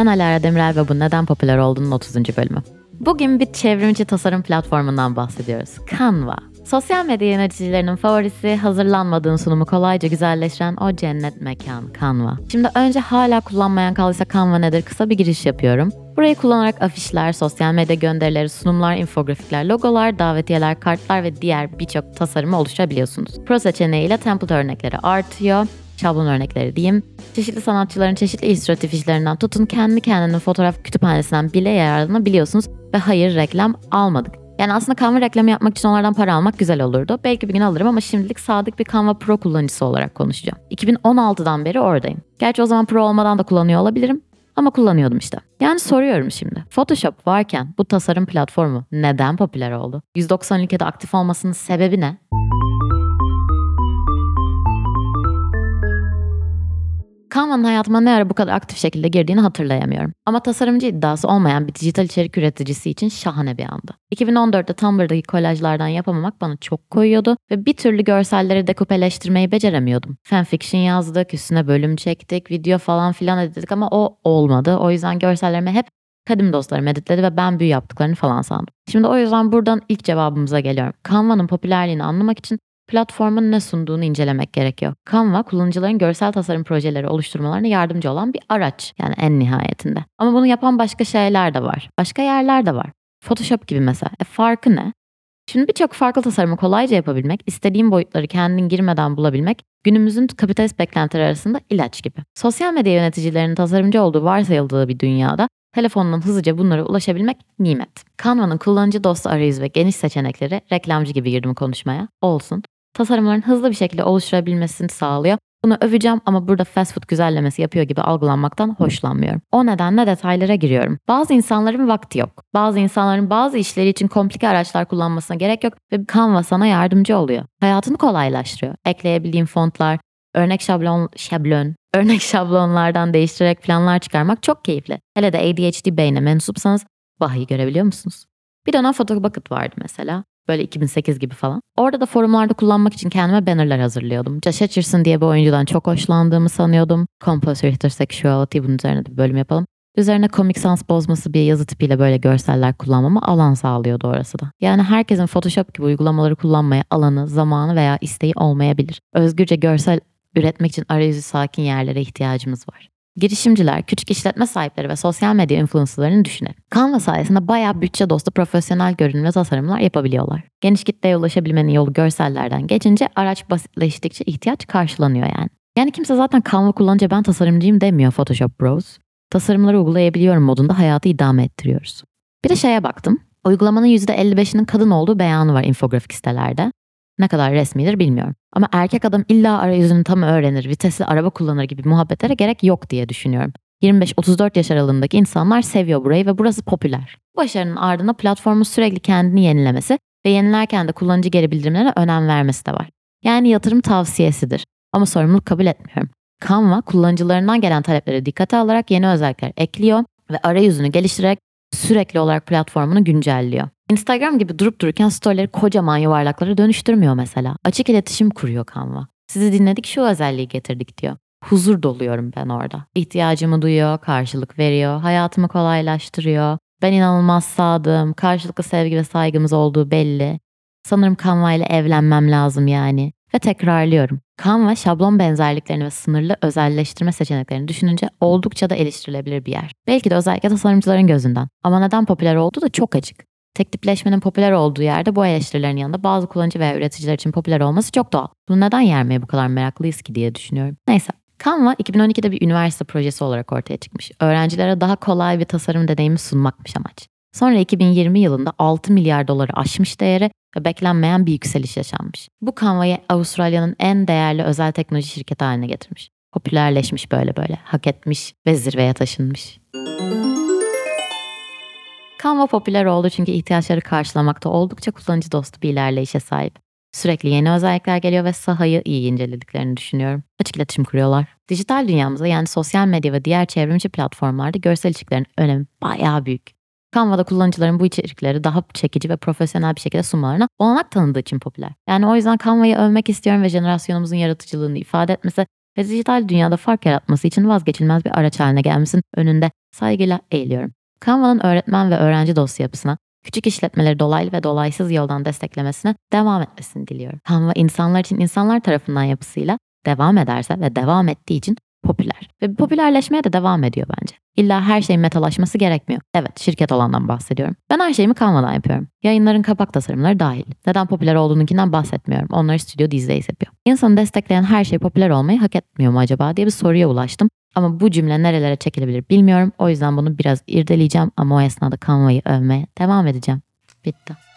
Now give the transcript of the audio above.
Ben Alara Demirel ve bu neden popüler olduğunun 30. bölümü. Bugün bir çevrimiçi tasarım platformundan bahsediyoruz. Canva. Sosyal medya yöneticilerinin favorisi hazırlanmadığın sunumu kolayca güzelleştiren o cennet mekan Canva. Şimdi önce hala kullanmayan kaldıysa Canva nedir kısa bir giriş yapıyorum. Burayı kullanarak afişler, sosyal medya gönderileri, sunumlar, infografikler, logolar, davetiyeler, kartlar ve diğer birçok tasarımı oluşturabiliyorsunuz. Pro seçeneğiyle template örnekleri artıyor şablon örnekleri diyeyim. Çeşitli sanatçıların çeşitli illüstratif işlerinden tutun kendi kendine fotoğraf kütüphanesinden bile yararlanabiliyorsunuz ve hayır reklam almadık. Yani aslında Canva reklamı yapmak için onlardan para almak güzel olurdu. Belki bir gün alırım ama şimdilik sadık bir Canva Pro kullanıcısı olarak konuşacağım. 2016'dan beri oradayım. Gerçi o zaman Pro olmadan da kullanıyor olabilirim. Ama kullanıyordum işte. Yani soruyorum şimdi. Photoshop varken bu tasarım platformu neden popüler oldu? 190 ülkede aktif olmasının sebebi ne? Canva'nın hayatıma ne ara bu kadar aktif şekilde girdiğini hatırlayamıyorum. Ama tasarımcı iddiası olmayan bir dijital içerik üreticisi için şahane bir andı. 2014'te Tumblr'daki kolajlardan yapamamak bana çok koyuyordu ve bir türlü görselleri dekupeleştirmeyi beceremiyordum. Fanfiction yazdık, üstüne bölüm çektik, video falan filan editledik ama o olmadı. O yüzden görsellerimi hep kadim dostlarım editledi ve ben büyü yaptıklarını falan sandım. Şimdi o yüzden buradan ilk cevabımıza geliyorum. Canva'nın popülerliğini anlamak için platformun ne sunduğunu incelemek gerekiyor. Canva kullanıcıların görsel tasarım projeleri oluşturmalarına yardımcı olan bir araç yani en nihayetinde. Ama bunu yapan başka şeyler de var. Başka yerler de var. Photoshop gibi mesela. E farkı ne? Şimdi birçok farklı tasarımı kolayca yapabilmek, istediğin boyutları kendin girmeden bulabilmek günümüzün kapitalist beklentileri arasında ilaç gibi. Sosyal medya yöneticilerinin tasarımcı olduğu varsayıldığı bir dünyada telefonundan hızlıca bunlara ulaşabilmek nimet. Canva'nın kullanıcı dostu arayüzü ve geniş seçenekleri reklamcı gibi girdim konuşmaya. Olsun tasarımların hızlı bir şekilde oluşturabilmesini sağlıyor. Bunu öveceğim ama burada fast food güzellemesi yapıyor gibi algılanmaktan hoşlanmıyorum. O nedenle detaylara giriyorum. Bazı insanların vakti yok. Bazı insanların bazı işleri için komplike araçlar kullanmasına gerek yok ve Canva sana yardımcı oluyor. Hayatını kolaylaştırıyor. Ekleyebildiğin fontlar, örnek şablon, şablon, örnek şablonlardan değiştirerek planlar çıkarmak çok keyifli. Hele de ADHD beyne mensupsanız Bahi'yi görebiliyor musunuz? Bir dönem Photobucket vardı mesela. Böyle 2008 gibi falan. Orada da forumlarda kullanmak için kendime bannerlar hazırlıyordum. Josh Hutcherson diye bir oyuncudan çok hoşlandığımı sanıyordum. Composer Heterosexuality bunun üzerine de bir bölüm yapalım. Üzerine Comic Sans bozması bir yazı tipiyle böyle görseller kullanmama alan sağlıyordu orası da. Yani herkesin Photoshop gibi uygulamaları kullanmaya alanı, zamanı veya isteği olmayabilir. Özgürce görsel üretmek için arayüzü sakin yerlere ihtiyacımız var. Girişimciler, küçük işletme sahipleri ve sosyal medya influencerlarını düşünelim. Canva sayesinde bayağı bütçe dostu profesyonel görünüm ve tasarımlar yapabiliyorlar. Geniş kitleye ulaşabilmenin yolu görsellerden geçince araç basitleştikçe ihtiyaç karşılanıyor yani. Yani kimse zaten Canva kullanınca ben tasarımcıyım demiyor Photoshop Bros. Tasarımları uygulayabiliyorum modunda hayatı idame ettiriyoruz. Bir de şeye baktım. Uygulamanın %55'inin kadın olduğu beyanı var infografik sitelerde. Ne kadar resmidir bilmiyorum. Ama erkek adam illa arayüzünü tam öğrenir, vitesli araba kullanır gibi muhabbetlere gerek yok diye düşünüyorum. 25-34 yaş aralığındaki insanlar seviyor burayı ve burası popüler. Başarının ardında platformun sürekli kendini yenilemesi ve yenilerken de kullanıcı geri bildirimlerine önem vermesi de var. Yani yatırım tavsiyesidir. Ama sorumluluk kabul etmiyorum. Canva kullanıcılarından gelen talepleri dikkate alarak yeni özellikler ekliyor ve arayüzünü geliştirerek sürekli olarak platformunu güncelliyor. Instagram gibi durup dururken storyleri kocaman yuvarlaklara dönüştürmüyor mesela. Açık iletişim kuruyor Canva. Sizi dinledik şu özelliği getirdik diyor. Huzur doluyorum ben orada. İhtiyacımı duyuyor, karşılık veriyor, hayatımı kolaylaştırıyor. Ben inanılmaz sadığım, karşılıklı sevgi ve saygımız olduğu belli. Sanırım Canva ile evlenmem lazım yani. Ve tekrarlıyorum. Canva şablon benzerliklerini ve sınırlı özelleştirme seçeneklerini düşününce oldukça da eleştirilebilir bir yer. Belki de özellikle tasarımcıların gözünden. Ama neden popüler olduğu da çok açık. Tek tipleşmenin popüler olduğu yerde bu eleştirilerin yanında bazı kullanıcı veya üreticiler için popüler olması çok doğal. Bunu neden yermeye bu kadar meraklıyız ki diye düşünüyorum. Neyse. Canva 2012'de bir üniversite projesi olarak ortaya çıkmış. Öğrencilere daha kolay bir tasarım deneyimi sunmakmış amaç. Sonra 2020 yılında 6 milyar doları aşmış değeri ve beklenmeyen bir yükseliş yaşanmış. Bu Canva'yı Avustralya'nın en değerli özel teknoloji şirketi haline getirmiş. Popülerleşmiş böyle böyle, hak etmiş ve zirveye taşınmış. Canva popüler oldu çünkü ihtiyaçları karşılamakta oldukça kullanıcı dostu bir ilerleyişe sahip. Sürekli yeni özellikler geliyor ve sahayı iyi incelediklerini düşünüyorum. Açık iletişim kuruyorlar. Dijital dünyamızda yani sosyal medya ve diğer çevrimiçi platformlarda görsel içeriklerin önemi bayağı büyük. Canva'da kullanıcıların bu içerikleri daha çekici ve profesyonel bir şekilde sunmalarına olanak tanıdığı için popüler. Yani o yüzden Canva'yı övmek istiyorum ve jenerasyonumuzun yaratıcılığını ifade etmesi ve dijital dünyada fark yaratması için vazgeçilmez bir araç haline gelmesinin önünde saygıyla eğiliyorum. Canva'nın öğretmen ve öğrenci dosya yapısına, küçük işletmeleri dolaylı ve dolaysız yoldan desteklemesine devam etmesini diliyorum. Canva insanlar için insanlar tarafından yapısıyla devam ederse ve devam ettiği için popüler. Ve popülerleşmeye de devam ediyor bence. İlla her şeyin metalaşması gerekmiyor. Evet şirket olandan bahsediyorum. Ben her şeyimi Canva'dan yapıyorum. Yayınların kapak tasarımları dahil. Neden popüler olduğununkinden bahsetmiyorum. Onları Studio Dizdays yapıyor. İnsanı destekleyen her şey popüler olmayı hak etmiyor mu acaba diye bir soruya ulaştım. Ama bu cümle nerelere çekilebilir bilmiyorum. O yüzden bunu biraz irdeleyeceğim ama o esnada Canva'yı övmeye devam edeceğim. Bitti.